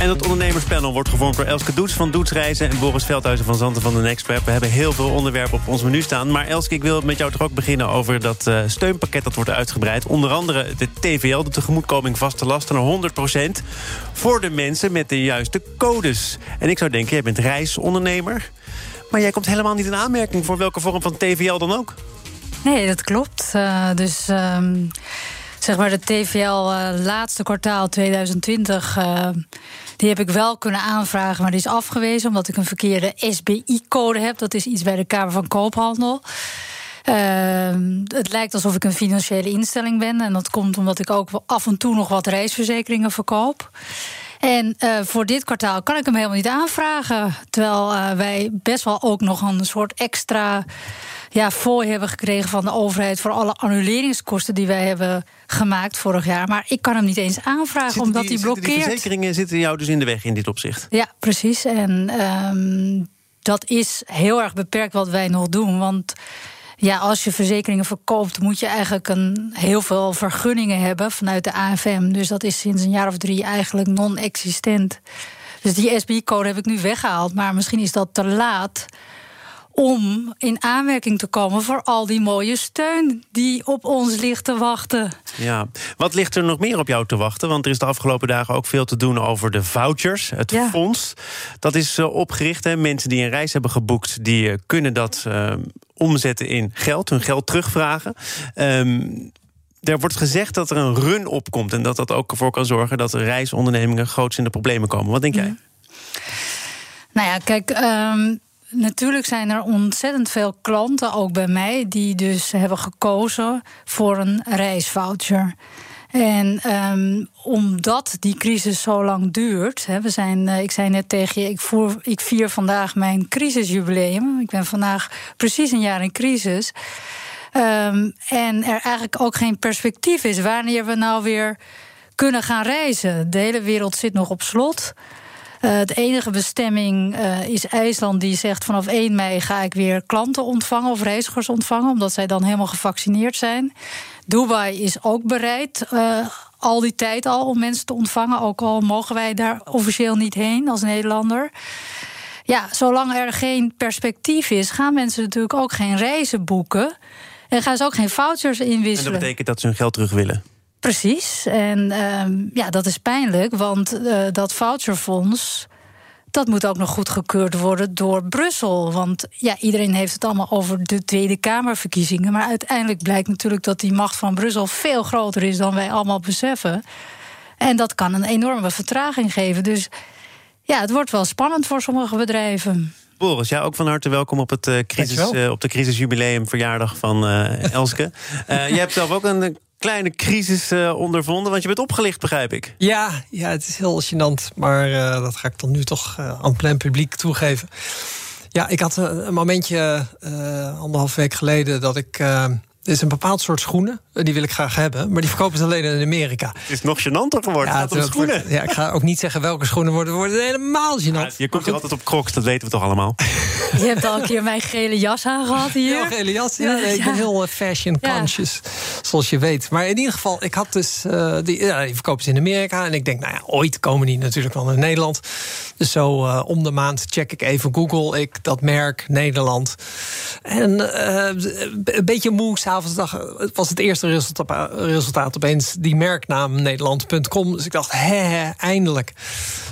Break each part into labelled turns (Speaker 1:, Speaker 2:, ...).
Speaker 1: En het ondernemerspanel wordt gevormd door Elske Doets van Doets Reizen... en Boris Veldhuizen van Zanten van de Nextweb. We hebben heel veel onderwerpen op ons menu staan. Maar Elske, ik wil met jou toch ook beginnen over dat uh, steunpakket... dat wordt uitgebreid. Onder andere de TVL, de tegemoetkoming vaste lasten... naar 100% voor de mensen met de juiste codes. En ik zou denken, jij bent reisondernemer... maar jij komt helemaal niet in aanmerking... voor welke vorm van TVL dan ook.
Speaker 2: Nee, dat klopt. Uh, dus... Um zeg maar de TVL uh, laatste kwartaal 2020. Uh, die heb ik wel kunnen aanvragen, maar die is afgewezen omdat ik een verkeerde SBI-code heb. Dat is iets bij de Kamer van Koophandel. Uh, het lijkt alsof ik een financiële instelling ben. En dat komt omdat ik ook af en toe nog wat reisverzekeringen verkoop. En uh, voor dit kwartaal kan ik hem helemaal niet aanvragen. Terwijl wij best wel ook nog een soort extra ja, fooi hebben gekregen van de overheid voor alle annuleringskosten die wij hebben gemaakt vorig jaar. Maar ik kan hem niet eens aanvragen
Speaker 1: zitten
Speaker 2: omdat
Speaker 1: die,
Speaker 2: hij blokkeert.
Speaker 1: Die verzekeringen zitten jou dus in de weg in dit opzicht.
Speaker 2: Ja, precies. En um, dat is heel erg beperkt wat wij nog doen. Want ja, als je verzekeringen verkoopt, moet je eigenlijk een, heel veel vergunningen hebben vanuit de AFM. Dus dat is sinds een jaar of drie eigenlijk non-existent. Dus die SBI-code heb ik nu weggehaald. Maar misschien is dat te laat om in aanmerking te komen voor al die mooie steun die op ons ligt te wachten.
Speaker 1: Ja, wat ligt er nog meer op jou te wachten? Want er is de afgelopen dagen ook veel te doen over de vouchers, het ja. fonds. Dat is uh, opgericht. Hè. Mensen die een reis hebben geboekt, die uh, kunnen dat uh, omzetten in geld, hun geld terugvragen. Um, er wordt gezegd dat er een run opkomt en dat dat ook ervoor kan zorgen dat reisondernemingen groots in de problemen komen. Wat denk jij?
Speaker 2: Nou ja, kijk. Um Natuurlijk zijn er ontzettend veel klanten, ook bij mij, die dus hebben gekozen voor een reisvoucher. En um, omdat die crisis zo lang duurt, hè, we zijn, uh, ik zei net tegen je, ik, voer, ik vier vandaag mijn crisisjubileum. Ik ben vandaag precies een jaar in crisis. Um, en er eigenlijk ook geen perspectief is wanneer we nou weer kunnen gaan reizen. De hele wereld zit nog op slot. Uh, de enige bestemming uh, is IJsland, die zegt vanaf 1 mei ga ik weer klanten ontvangen of reizigers ontvangen, omdat zij dan helemaal gevaccineerd zijn. Dubai is ook bereid. Uh, al die tijd al om mensen te ontvangen. Ook al mogen wij daar officieel niet heen als Nederlander. Ja, zolang er geen perspectief is, gaan mensen natuurlijk ook geen reizen boeken. En gaan ze ook geen vouchers inwisselen.
Speaker 1: En dat betekent dat ze hun geld terug willen.
Speaker 2: Precies. En um, ja, dat is pijnlijk, want uh, dat voucherfonds. Dat moet ook nog goedgekeurd worden door Brussel. Want ja, iedereen heeft het allemaal over de Tweede Kamerverkiezingen. Maar uiteindelijk blijkt natuurlijk dat die macht van Brussel veel groter is dan wij allemaal beseffen. En dat kan een enorme vertraging geven. Dus ja, het wordt wel spannend voor sommige bedrijven.
Speaker 1: Boris, ja, ook van harte welkom op, het, uh, crisis, uh, op de crisisjubileum verjaardag van uh, Elske. jij hebt zelf ook een kleine crisis uh, ondervonden? Want je bent opgelicht, begrijp ik.
Speaker 3: Ja, ja het is heel gênant. Maar uh, dat ga ik dan nu toch uh, aan plein publiek toegeven. Ja, ik had een, een momentje anderhalf week geleden dat ik er is een bepaald soort schoenen. Die wil ik graag hebben. Maar die verkopen ze alleen in Amerika.
Speaker 1: Het is nog gênanter geworden. Ja, het schoenen.
Speaker 3: ja, ik ga ook niet zeggen welke schoenen worden. worden helemaal gênant. Ja,
Speaker 1: je komt hier altijd op crocs, dat weten we toch allemaal.
Speaker 2: Je hebt al een keer mijn gele jas aangehad hier.
Speaker 3: Ja, gele jas. Ja, nee, ik ben heel fashion conscious. Zoals je weet. Maar in ieder geval, ik had dus... Uh, die, ja, die verkopen ze in Amerika. En ik denk, nou ja, ooit komen die natuurlijk wel naar Nederland. Dus zo uh, om de maand check ik even Google. Ik dat merk, Nederland. En uh, een beetje moe, het was het eerste resultaat, resultaat opeens die merknaam Nederland.com. Dus ik dacht, hè, eindelijk.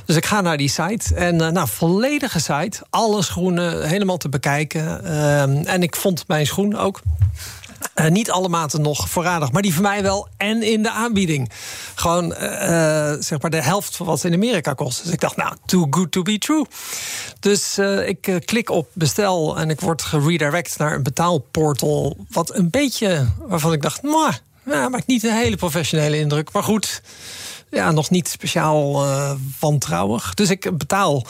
Speaker 3: Dus ik ga naar die site. En uh, nou, volledige site. Alle schoenen helemaal te bekijken. Uh, en ik vond mijn schoen ook. Uh, niet alle maten nog voorradig, maar die voor mij wel. En in de aanbieding. Gewoon uh, zeg maar de helft van wat ze in Amerika kost. Dus ik dacht, nou, too good to be true. Dus ik klik op bestel en ik word geredirect naar een betaalportal. Wat een beetje waarvan ik dacht, maar, nou, maakt niet een hele professionele indruk. Maar goed, ja, nog niet speciaal wantrouwig. Dus ik betaal.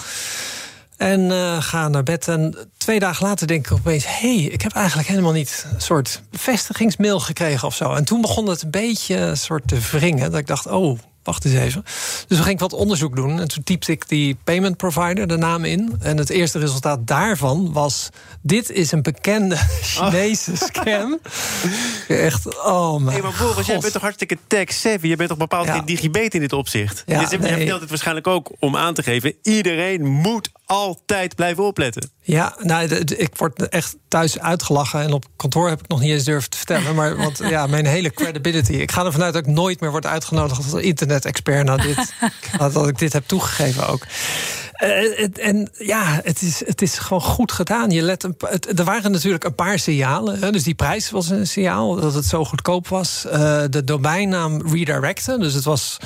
Speaker 3: En uh, ga naar bed. En twee dagen later denk ik opeens: hé, hey, ik heb eigenlijk helemaal niet een soort bevestigingsmail gekregen of zo. En toen begon het een beetje een soort te wringen. Dat ik dacht: oh, wacht eens even. Dus we ging wat onderzoek doen. En toen typte ik die payment provider, de naam in. En het eerste resultaat daarvan was... dit is een bekende Chinese oh. scam. Echt, oh mijn hey,
Speaker 1: maar Boris, jij bent toch hartstikke tech-savvy? Je bent toch bepaald geen digibet in dit opzicht? Ja, dus je nee. het waarschijnlijk ook om aan te geven... iedereen moet altijd blijven opletten.
Speaker 3: Ja, nou, ik word echt thuis uitgelachen. En op kantoor heb ik nog niet eens durven te vertellen. Maar want, ja, mijn hele credibility. Ik ga ervan uit dat ik nooit meer word uitgenodigd als internet-expert. Na dit, dat ik dit heb toegegeven ook. Uh, en ja, het is, het is gewoon goed gedaan. Je let een, het, er waren natuurlijk een paar signalen. Hè, dus die prijs was een signaal dat het zo goedkoop was. Uh, de domeinnaam redirecten. Dus het was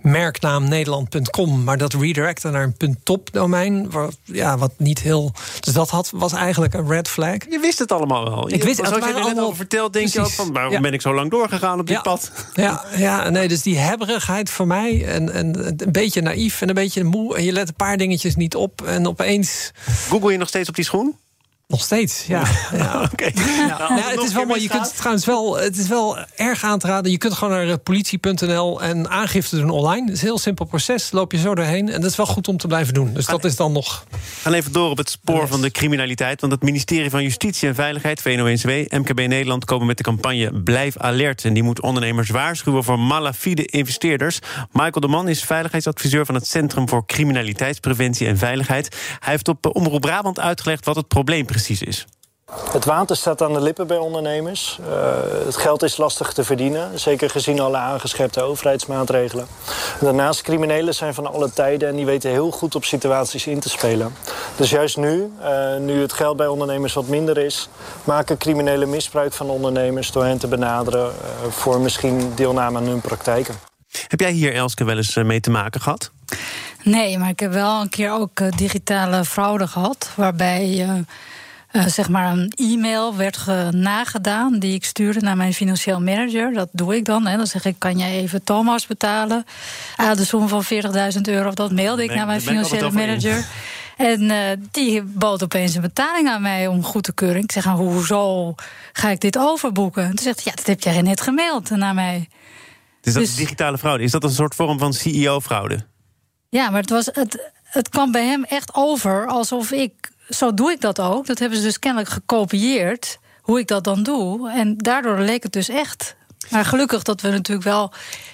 Speaker 3: merknaam Nederland.com. Maar dat redirecten naar een .top domein. Wat, ja, wat niet heel. Dus dat had, was eigenlijk een red flag.
Speaker 1: Je wist het allemaal wel.
Speaker 3: Ik wist
Speaker 1: het. Als je net over verteld, denk je ook van waarom ben ik zo lang doorgegaan op dit pad?
Speaker 3: Ja, ja, nee, dus die hebberigheid voor mij. En, en een beetje naïef en een beetje moe. En je let een paar dingetjes niet op. En opeens.
Speaker 1: Google je nog steeds op die schoen?
Speaker 3: Nog steeds, ja. ja.
Speaker 1: Oké.
Speaker 3: Ja. Nou, het is wel mooi. Je kunt trouwens wel, het is wel erg aan te raden. Je kunt gewoon naar politie.nl en aangifte doen online. Het is een heel simpel proces. Loop je zo doorheen. En dat is wel goed om te blijven doen. Dus dat is dan nog.
Speaker 1: Gaan even door op het spoor van de criminaliteit. Want het ministerie van Justitie en Veiligheid, VNO-NCW, MKB Nederland, komen met de campagne Blijf alert. En die moet ondernemers waarschuwen voor malafide investeerders. Michael de Man is veiligheidsadviseur van het Centrum voor Criminaliteitspreventie en Veiligheid. Hij heeft op Omroep Brabant uitgelegd wat het probleem is precies is?
Speaker 4: Het water staat aan de lippen bij ondernemers. Uh, het geld is lastig te verdienen, zeker gezien alle aangescherpte overheidsmaatregelen. Daarnaast, criminelen zijn van alle tijden en die weten heel goed op situaties in te spelen. Dus juist nu, uh, nu het geld bij ondernemers wat minder is, maken criminelen misbruik van ondernemers door hen te benaderen uh, voor misschien deelname aan hun praktijken.
Speaker 1: Heb jij hier, Elske, wel eens mee te maken gehad?
Speaker 2: Nee, maar ik heb wel een keer ook digitale fraude gehad, waarbij uh, zeg maar een e-mail werd nagedaan die ik stuurde naar mijn financieel manager. Dat doe ik dan. Hè. Dan zeg ik, kan jij even Thomas betalen? Uh, de som van 40.000 euro. Dat mailde ik naar mijn financiële manager. En uh, die bood opeens een betaling aan mij om goed te keuren. Ik zeg, nou, hoezo ga ik dit overboeken? En toen zegt ja, dat heb jij net gemaild naar mij.
Speaker 1: Dus dat is dus- digitale fraude. Is dat een soort vorm van CEO-fraude?
Speaker 2: Ja, maar het, was, het, het kwam bij hem echt over alsof ik zo doe ik dat ook. Dat hebben ze dus kennelijk gekopieerd, hoe ik dat dan doe. En daardoor leek het dus echt maar gelukkig dat we natuurlijk wel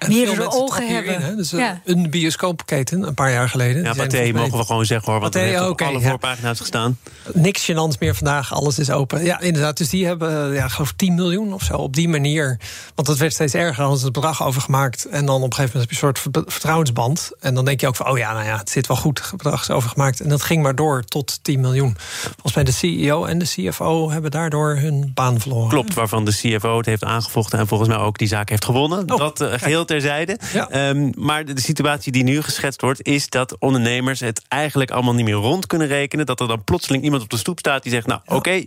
Speaker 2: meerdere ogen hebben.
Speaker 3: In, dus ja. Een bioscoopketen, een paar jaar geleden.
Speaker 1: Ja, Pathé mogen we gewoon zeggen hoor. Want Pathé, er okay, alle voorpagina's gestaan.
Speaker 3: Niks gênants meer vandaag, alles is open. Ja, inderdaad. Dus die hebben, ja, geloof 10 miljoen of zo op die manier. Want dat werd steeds erger als het bedrag overgemaakt. En dan op een gegeven moment heb je een soort vertrouwensband. En dan denk je ook van, oh ja, nou ja, het zit wel goed. Het bedrag is overgemaakt. En dat ging maar door tot 10 miljoen. Volgens mij de CEO en de CFO hebben daardoor hun baan verloren.
Speaker 1: Klopt, waarvan de CFO het heeft aangevochten. En volgens mij ook die zaak heeft gewonnen. Oh, dat uh, geheel terzijde. Ehm, maar de, situatie die nu geschetst wordt, is dat ondernemers het eigenlijk allemaal niet meer rond kunnen rekenen. Dat er dan plotseling iemand op de stoep staat die zegt: Nou, oké,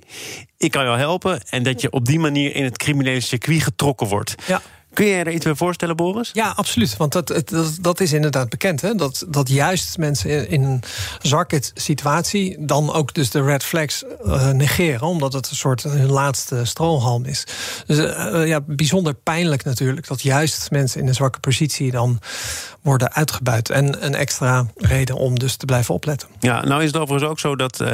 Speaker 1: ik kan jou helpen. En dat je op die manier in het criminele circuit getrokken wordt. Ja. Kun je er iets bij voorstellen, Boris?
Speaker 3: Ja, absoluut. Want dat, dat, dat is inderdaad bekend. Hè? Dat, dat juist mensen in een zwakke situatie dan ook dus de red flags uh, negeren. Omdat het een soort hun laatste strohalm is. Dus uh, ja, bijzonder pijnlijk natuurlijk. Dat juist mensen in een zwakke positie dan worden uitgebuit. En een extra reden om dus te blijven opletten.
Speaker 1: Ja, nou is het overigens ook zo dat uh,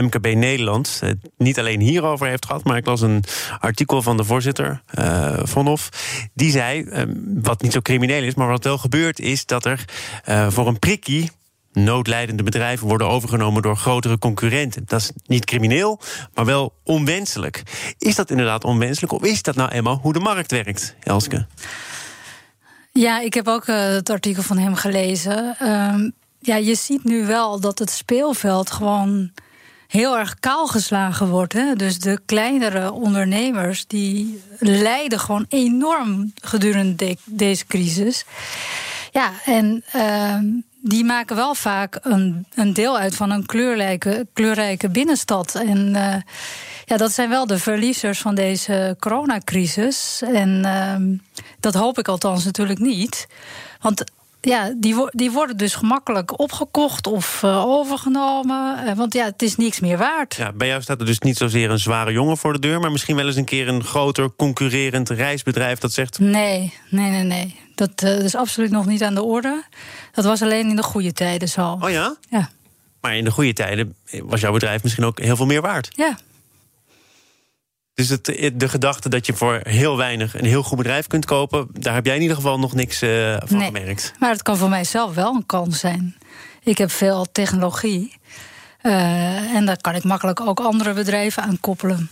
Speaker 1: MKB Nederland het niet alleen hierover heeft gehad, maar ik las een artikel van de voorzitter uh, Von Hof. Die zei, uh, wat niet zo crimineel is, maar wat wel gebeurt, is dat er voor een prikkie noodlijdende bedrijven worden overgenomen door grotere concurrenten. Dat is niet crimineel, maar wel onwenselijk. Is dat inderdaad onwenselijk of is dat nou eenmaal hoe de markt werkt, Elske?
Speaker 2: Ja, ik heb ook uh, het artikel van hem gelezen. Uh, ja, je ziet nu wel dat het speelveld gewoon heel erg kaal geslagen wordt. Hè? Dus de kleinere ondernemers die lijden gewoon enorm gedurende de deze crisis. Ja, en uh, die maken wel vaak een, een deel uit van een kleurrijke, kleurrijke binnenstad. En uh, ja, dat zijn wel de verliezers van deze coronacrisis. En uh, dat hoop ik althans natuurlijk niet. Want ja, die, die worden dus gemakkelijk opgekocht of uh, overgenomen. Uh, want ja, het is niks meer waard.
Speaker 1: Ja, bij jou staat er dus niet zozeer een zware jongen voor de deur... maar misschien wel eens een keer een groter concurrerend reisbedrijf dat zegt...
Speaker 2: Nee, nee, nee, nee. Dat uh, is absoluut nog niet aan de orde. Dat was alleen in de goede tijden zo.
Speaker 1: Oh ja?
Speaker 2: Ja.
Speaker 1: Maar in de goede tijden was jouw bedrijf misschien ook heel veel meer waard.
Speaker 2: Ja.
Speaker 1: Dus het, de gedachte dat je voor heel weinig een heel goed bedrijf kunt kopen, daar heb jij in ieder geval nog niks uh, van
Speaker 2: nee,
Speaker 1: gemerkt.
Speaker 2: Maar het kan voor mijzelf wel een kans zijn. Ik heb veel technologie. Uh, en daar kan ik makkelijk ook andere bedrijven aan koppelen.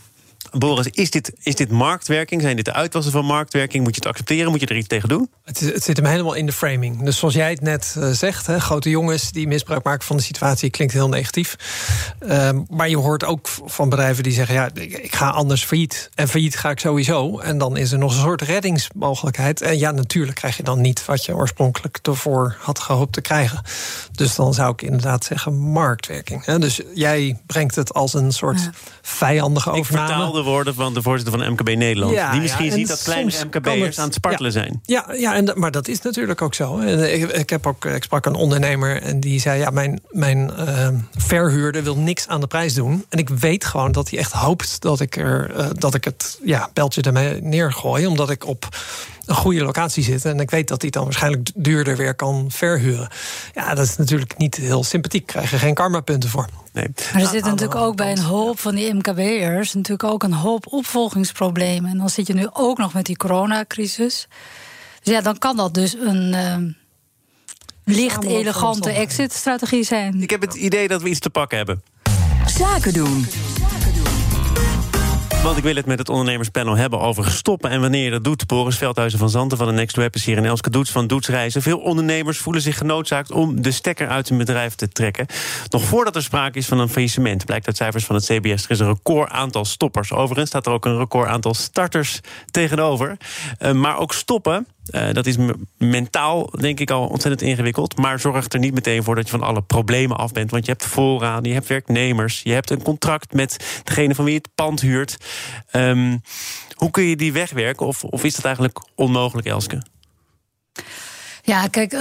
Speaker 1: Boris, is dit, is dit marktwerking? Zijn dit de uitwassen van marktwerking? Moet je het accepteren? Moet je er iets tegen doen?
Speaker 3: Het, het zit hem helemaal in de framing. Dus zoals jij het net uh, zegt, hè, grote jongens die misbruik maken van de situatie klinkt heel negatief. Uh, maar je hoort ook van bedrijven die zeggen: ja, ik, ik, ga anders failliet. En failliet ga ik sowieso. En dan is er nog een soort reddingsmogelijkheid. En ja, natuurlijk krijg je dan niet wat je oorspronkelijk ervoor had gehoopt te krijgen. Dus dan zou ik inderdaad zeggen marktwerking. Hè. Dus jij brengt het als een soort ja. vijandige overname
Speaker 1: de woorden van de voorzitter van MKB Nederland. Ja, die misschien ja, ziet dat kleine MKB'ers aan het spartelen
Speaker 3: ja,
Speaker 1: zijn.
Speaker 3: Ja, ja en, maar dat is natuurlijk ook zo. Ik, ik, heb ook, ik sprak een ondernemer en die zei... ja, mijn, mijn uh, verhuurder wil niks aan de prijs doen. En ik weet gewoon dat hij echt hoopt dat ik, er, uh, dat ik het ja, beltje ermee neergooi. Omdat ik op een goede locatie zitten. En ik weet dat hij dan waarschijnlijk duurder weer kan verhuren. Ja, dat is natuurlijk niet heel sympathiek. Krijg je geen karmapunten voor.
Speaker 1: Nee.
Speaker 2: Maar er zit natuurlijk ook bij een hoop van die MKB'ers... natuurlijk ook een hoop opvolgingsproblemen. En dan zit je nu ook nog met die coronacrisis. Dus ja, dan kan dat dus een... Uh, licht elegante exit-strategie zijn.
Speaker 1: Ik heb het idee dat we iets te pakken hebben.
Speaker 5: Zaken doen.
Speaker 1: Want ik wil het met het ondernemerspanel hebben over stoppen en wanneer je dat doet. Boris Veldhuizen van Zanten van de Next Web is hier en Elske Doets van Doetsreizen. Veel ondernemers voelen zich genoodzaakt om de stekker uit hun bedrijf te trekken. Nog voordat er sprake is van een faillissement, blijkt uit cijfers van het CBS. Er is een record aantal stoppers. Overigens staat er ook een record aantal starters tegenover. Uh, maar ook stoppen, uh, dat is mentaal denk ik al ontzettend ingewikkeld. Maar zorgt er niet meteen voor dat je van alle problemen af bent. Want je hebt voorraden, je hebt werknemers, je hebt een contract met degene van wie je het pand huurt. Um, hoe kun je die wegwerken? Of, of is dat eigenlijk onmogelijk, Elske?
Speaker 2: Ja, kijk,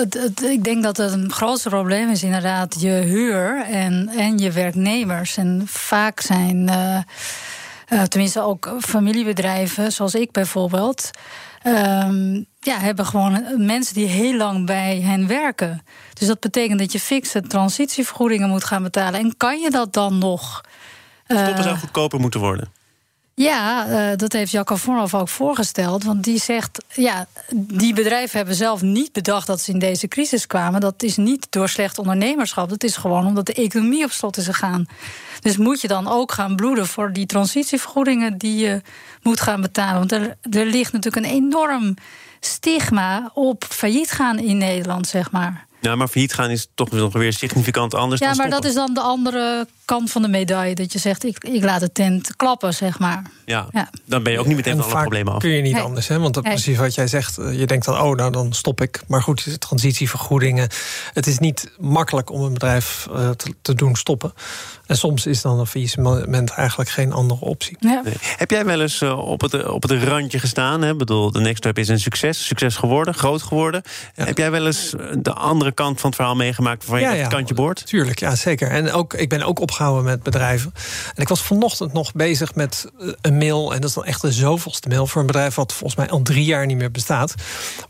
Speaker 2: ik denk dat het een grootste probleem is inderdaad je huur en, en je werknemers. En vaak zijn, uh, uh, tenminste ook familiebedrijven, zoals ik bijvoorbeeld, um, ja, hebben gewoon mensen die heel lang bij hen werken. Dus dat betekent dat je fixe transitievergoedingen moet gaan betalen. En kan je dat dan nog?
Speaker 1: Stoppen zou goedkoper moeten worden.
Speaker 2: Ja, uh, dat heeft Jacco Voorhoff ook voorgesteld. Want die zegt, ja, die bedrijven hebben zelf niet bedacht dat ze in deze crisis kwamen. Dat is niet door slecht ondernemerschap. Dat is gewoon omdat de economie op slot is gegaan. Dus moet je dan ook gaan bloeden voor die transitievergoedingen die je moet gaan betalen. Want er, er ligt natuurlijk een enorm stigma op failliet gaan in Nederland, zeg maar.
Speaker 1: Ja, maar failliet gaan is toch nog weer significant anders.
Speaker 2: Ja,
Speaker 1: dan
Speaker 2: maar
Speaker 1: stoppen.
Speaker 2: dat is dan de andere kant van de medaille. Dat je zegt, ik, ik laat de tent klappen, zeg maar.
Speaker 1: Ja, ja. dan ben je ook niet meteen
Speaker 3: en
Speaker 1: van alle problemen af.
Speaker 3: kun je niet anders, hè? Want dat precies wat jij zegt. eh, Je denkt dan, oh, nou dan stop ik. Maar goed, transitievergoedingen. Het is niet makkelijk om een bedrijf eh, te, te doen stoppen. En soms is dan een faillissement eigenlijk geen andere optie.
Speaker 2: Ja.
Speaker 1: Nee. Heb jij wel eens eh, op, het, op het randje gestaan? Hè? Ik bedoel, de Next Step is een succes. Succes geworden, groot geworden.
Speaker 3: Ja.
Speaker 1: Heb jij wel eens de andere kant van het verhaal meegemaakt... waarvan je
Speaker 3: Ja,
Speaker 1: dat
Speaker 3: ja.
Speaker 1: kantje boort?
Speaker 3: Tuurlijk, ja, zeker. En ook, ik ben ook opgehouden met bedrijven. En ik was vanochtend nog bezig met eh, een mail. En dat is dan echt de zoveelste mail voor een bedrijf... wat volgens mij al drie jaar niet meer bestaat.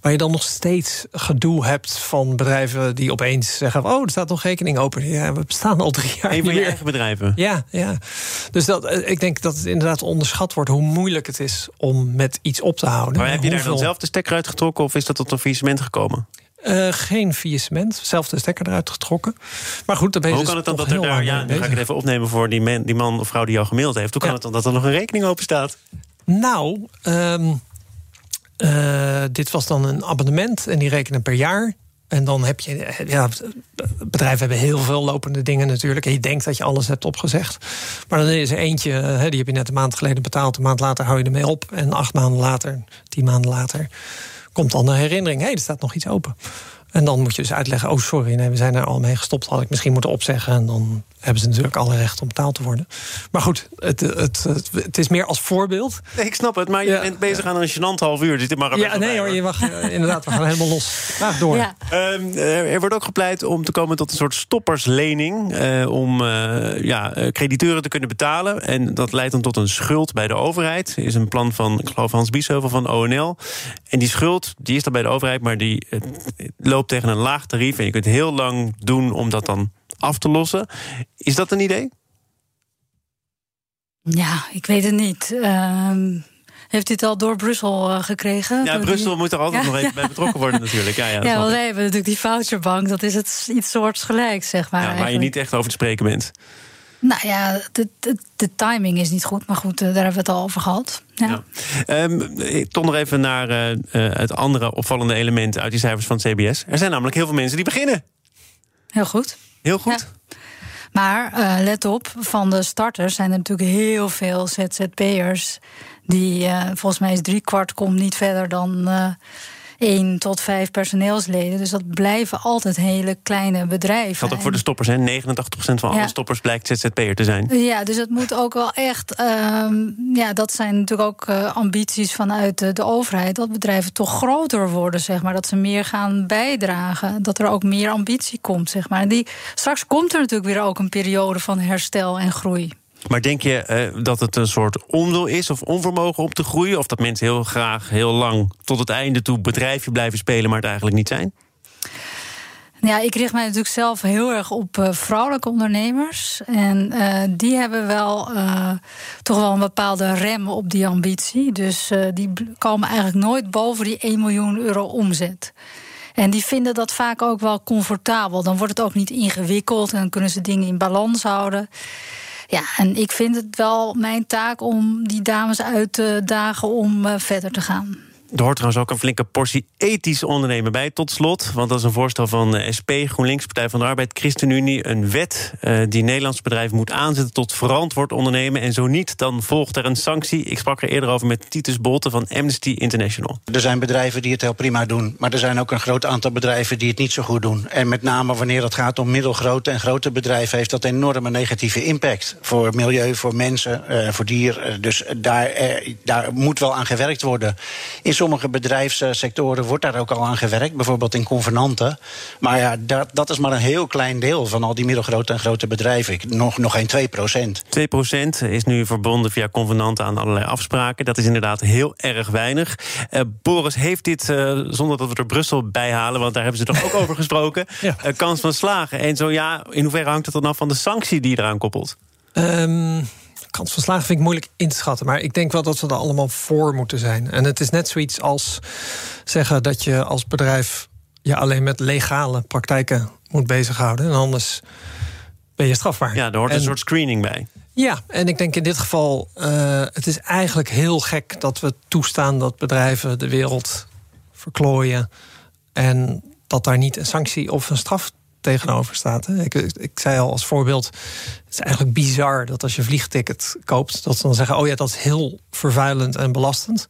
Speaker 3: Waar je dan nog steeds gedoe hebt van bedrijven die opeens zeggen... oh, er staat nog rekening open. Ja, we bestaan al drie jaar
Speaker 1: Een van je eigen bedrijven.
Speaker 3: Ja, ja. Dus dat, eh, ik denk dat het inderdaad onderschat wordt... hoe moeilijk het is om met iets op te houden.
Speaker 1: Maar heb je daar dan zelf de stekker uitgetrokken... of is dat tot een faillissement gekomen?
Speaker 3: Eh, geen faillissement, zelf de stekker eruit getrokken. Maar goed, dan ben je
Speaker 1: Hoe
Speaker 3: dus
Speaker 1: kan het dan dat er daar... Ja, nu ga ik het even opnemen voor die, man, die man of vrouw die jou gemaild heeft. Hoe kan
Speaker 3: Ja.
Speaker 1: het dan dat er nog een rekening open staat?
Speaker 3: Nou, ehm, eh, dit was dan een abonnement en die rekenen per jaar. En dan heb je, eh, ja, bedrijven hebben heel veel lopende dingen natuurlijk. En je denkt dat je alles hebt opgezegd. Maar dan is er eentje, hè, die heb je net een maand geleden betaald. Een maand later hou je ermee op. En acht maanden later, tien maanden later, komt dan een herinnering. Hé, hey, er staat nog iets open. En dan moet je dus uitleggen: oh, sorry, nee, we zijn er al mee gestopt. Had ik misschien moeten opzeggen. En dan hebben ze natuurlijk alle recht om betaald te worden. Maar goed, het, het, het, is meer als voorbeeld.
Speaker 1: Nee, ik snap het, maar je bent bezig aan een gênant half uur. Dus dit mag er
Speaker 3: ja, nee hoor, je mag, eh, inderdaad, we gaan helemaal los. Graag door. Ja.
Speaker 1: Ehm, er wordt ook gepleit om te komen tot een soort stopperslening. Uh, om uh, ja, crediteuren te kunnen betalen. En dat leidt dan tot een schuld bij de overheid. Er is een plan van, ik geloof, Hans Biesheuvel van ONL. En die schuld, die is dan bij de overheid, maar die loopt tegen een laag tarief. En je kunt heel lang doen om dat dan af te lossen. Is dat een idee?
Speaker 2: Ja, ik weet het niet. Uh, heeft u het al door Brussel uh, gekregen?
Speaker 1: Ja, Brussel moet er altijd nog even bij betrokken worden natuurlijk. Ja, ja,
Speaker 2: ja want wij hebben natuurlijk die voucherbank. Dat is het iets soortgelijks, zeg maar.
Speaker 1: Ja, waar je niet echt over te spreken bent.
Speaker 2: Nou ja, de, de, de, timing is niet goed. Maar goed, eh, daar hebben we het al over gehad. Ja.
Speaker 1: ja. Um, toch nog even naar uh, het andere opvallende element uit die cijfers van het CBS. Er zijn namelijk heel veel mensen die beginnen.
Speaker 2: Heel goed.
Speaker 1: Heel goed.
Speaker 2: Maar uh, let op, van de starters zijn er natuurlijk heel veel ZZP'ers. Die uh, volgens mij is drie kwart komt niet verder dan. Uh, 1 tot 5 personeelsleden. Dus dat blijven altijd hele kleine bedrijven.
Speaker 1: Dat ook voor de stoppers, hè? 89% van alle stoppers blijkt ZZP'er te zijn.
Speaker 2: Ja, dus het moet ook wel echt. Um, ja, dat zijn natuurlijk ook uh, ambities vanuit de, de, overheid. Dat bedrijven toch groter worden, zeg maar. Dat ze meer gaan bijdragen. Dat er ook meer ambitie komt, zeg maar. En die, straks komt er natuurlijk weer ook een periode van herstel en groei.
Speaker 1: Maar denk je uh, dat het een soort onwil is of onvermogen om te groeien? Of dat mensen heel graag heel lang tot het einde toe bedrijfje blijven spelen, maar het eigenlijk niet zijn?
Speaker 2: Ja, ik richt mij natuurlijk zelf heel erg op uh, vrouwelijke ondernemers. En uh, die hebben wel toch wel een bepaalde rem op die ambitie. Dus die komen eigenlijk nooit boven die 1 miljoen euro omzet. En die vinden dat vaak ook wel comfortabel. Dan wordt het ook niet ingewikkeld en kunnen ze dingen in balans houden. Ja, en ik vind het wel mijn taak om die dames uit te dagen om uh, verder te gaan.
Speaker 1: Er hoort trouwens ook een flinke portie ethisch ondernemen bij. Tot slot, want dat is een voorstel van de SP, GroenLinks, Partij van de Arbeid, ChristenUnie. Een wet uh, die Nederlandse bedrijven moet aanzetten tot verantwoord ondernemen. En zo niet, dan volgt er een sanctie. Ik sprak er eerder over met Titus Bolte van Amnesty International.
Speaker 6: Er zijn bedrijven die het heel prima doen. Maar er zijn ook een groot aantal bedrijven die het niet zo goed doen. En met name wanneer het gaat om middelgrote en grote bedrijven... heeft dat enorme negatieve impact. Voor milieu, voor mensen, uh, voor dier. Dus daar, daar moet wel aan gewerkt worden. Sommige bedrijfssectoren wordt daar ook al aan gewerkt, bijvoorbeeld in convenanten. Maar ja, dat, dat is maar een heel klein deel van al die middelgrote en grote bedrijven. Nog, nog geen 2 procent.
Speaker 1: 2 procent is nu verbonden via convenanten aan allerlei afspraken. Dat is inderdaad heel erg weinig. Uh, Boris heeft dit, uh, zonder dat we er Brussel bij halen, want daar hebben ze toch ook over gesproken, ja. uh, kans van slagen. En zo ja, in hoeverre hangt het dan af van de sanctie die je eraan koppelt?
Speaker 3: Um kans van slagen vind ik moeilijk in te schatten. Maar ik denk wel dat we er allemaal voor moeten zijn. En het is net zoiets als zeggen dat je als bedrijf je alleen met legale praktijken moet bezighouden. En anders ben je strafbaar.
Speaker 1: Ja, er hoort een soort screening bij.
Speaker 3: Ja, en ik denk in dit geval, uh, het is eigenlijk heel gek dat we toestaan dat bedrijven de wereld verklooien. En dat daar niet een sanctie of een straf tegenover staat. Ik, ik zei al als voorbeeld, het is eigenlijk bizar dat als je vliegticket koopt, dat ze dan zeggen, oh ja, dat is heel vervuilend en belastend.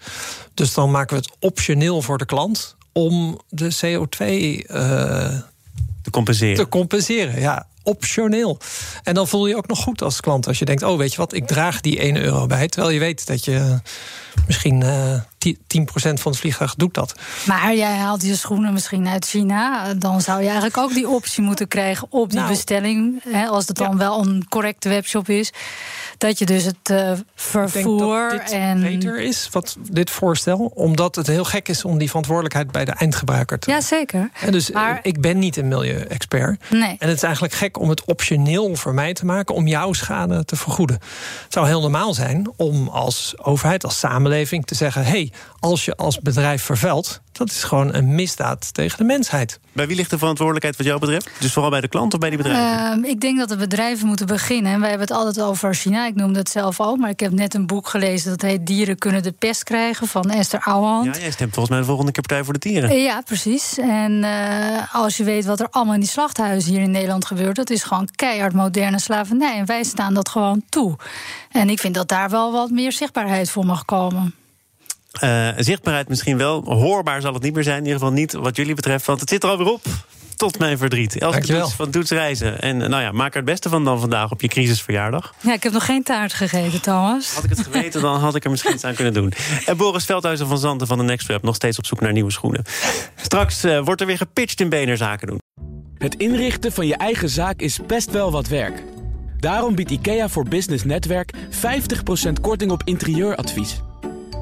Speaker 3: Dus dan maken we het optioneel voor de klant om de CO2 uh,
Speaker 1: te compenseren.
Speaker 3: Te compenseren, ja optioneel. En dan voel je je ook nog goed als klant. Als je denkt, oh weet je wat, ik draag die 1 euro bij. Terwijl je weet dat je misschien uh, 10% van het vliegtuig doet dat.
Speaker 2: Maar jij haalt je schoenen misschien uit China. Dan zou je eigenlijk ook die optie moeten krijgen op die nou, bestelling. Hè, als het dan wel een correcte webshop is. Dat je dus het uh, vervoer
Speaker 3: dit
Speaker 2: en.
Speaker 3: beter is, wat dit voorstel. Omdat het heel gek is om die verantwoordelijkheid bij de eindgebruiker te.
Speaker 2: Ja, zeker.
Speaker 3: En dus maar... ik ben niet een milieu-expert.
Speaker 2: Nee.
Speaker 3: En het is eigenlijk gek om het optioneel voor mij te maken om jouw schade te vergoeden. Het zou heel normaal zijn om als overheid, als samenleving te zeggen: hé, hey, als je als bedrijf vervuilt, dat is gewoon een misdaad tegen de mensheid.
Speaker 1: Bij wie ligt de verantwoordelijkheid wat jou betreft? Dus vooral bij de klant of bij die bedrijven?
Speaker 2: Uh, ik denk dat de bedrijven moeten beginnen. En wij hebben het altijd over China. Ik noemde het zelf ook. Maar ik heb net een boek gelezen dat heet Dieren kunnen de pest krijgen van Esther Ouwehand.
Speaker 1: Ja, jij stemt volgens mij de volgende keer Partij voor de Dieren.
Speaker 2: Ja, precies. En uh, als je weet wat er allemaal in die slachthuizen hier in Nederland gebeurt, dat is gewoon keihard moderne slavernij. En wij staan dat gewoon toe. En ik vind dat daar wel wat meer zichtbaarheid voor mag komen.
Speaker 1: Uh, zichtbaarheid misschien wel. Hoorbaar zal het niet meer zijn. In ieder geval niet wat jullie betreft. Want het zit er alweer op. Tot mijn verdriet. Elke Doets van Doets Reizen. En nou ja, maak er het beste van dan vandaag op je crisisverjaardag.
Speaker 2: Ja, ik heb nog geen taart gegeten, Thomas.
Speaker 1: Had ik het geweten, dan had ik er misschien iets aan kunnen doen. En Boris Veldhuizen van Zanten van de Next nog steeds op zoek naar nieuwe schoenen. Straks uh, wordt er weer gepitcht in BNR Zaken doen.
Speaker 7: Het inrichten van je eigen zaak is best wel wat werk. Daarom biedt IKEA voor Business Netwerk 50% korting op interieuradvies.